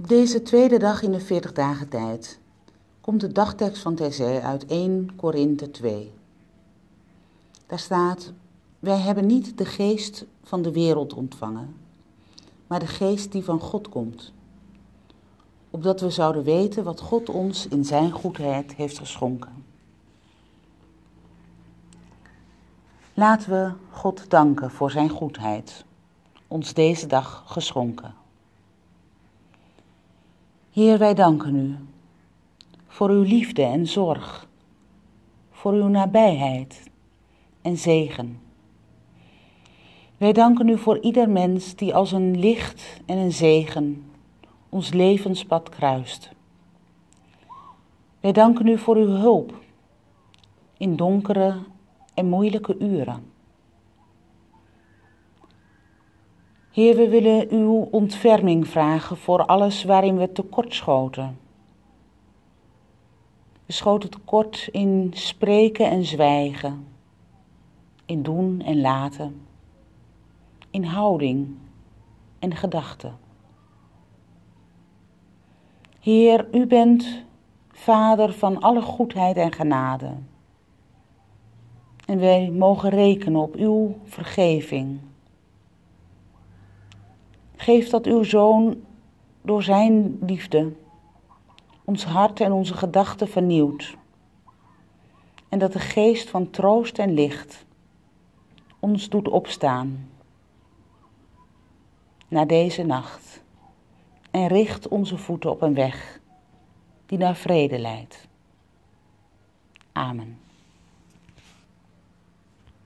Op deze tweede dag in de 40 dagen tijd komt de dagtekst van Thesé uit 1 Korinthe 2. Daar staat, wij hebben niet de geest van de wereld ontvangen, maar de geest die van God komt. Opdat we zouden weten wat God ons in zijn goedheid heeft geschonken. Laten we God danken voor zijn goedheid, ons deze dag geschonken. Heer, wij danken u voor uw liefde en zorg, voor uw nabijheid en zegen. Wij danken u voor ieder mens die als een licht en een zegen ons levenspad kruist. Wij danken u voor uw hulp in donkere en moeilijke uren. Heer, we willen uw ontferming vragen voor alles waarin we tekortschoten. We schoten tekort in spreken en zwijgen, in doen en laten, in houding en gedachten. Heer, u bent Vader van alle goedheid en genade. En wij mogen rekenen op uw vergeving Geef dat uw Zoon door Zijn liefde ons hart en onze gedachten vernieuwt. En dat de geest van troost en licht ons doet opstaan na deze nacht en richt onze voeten op een weg die naar vrede leidt. Amen.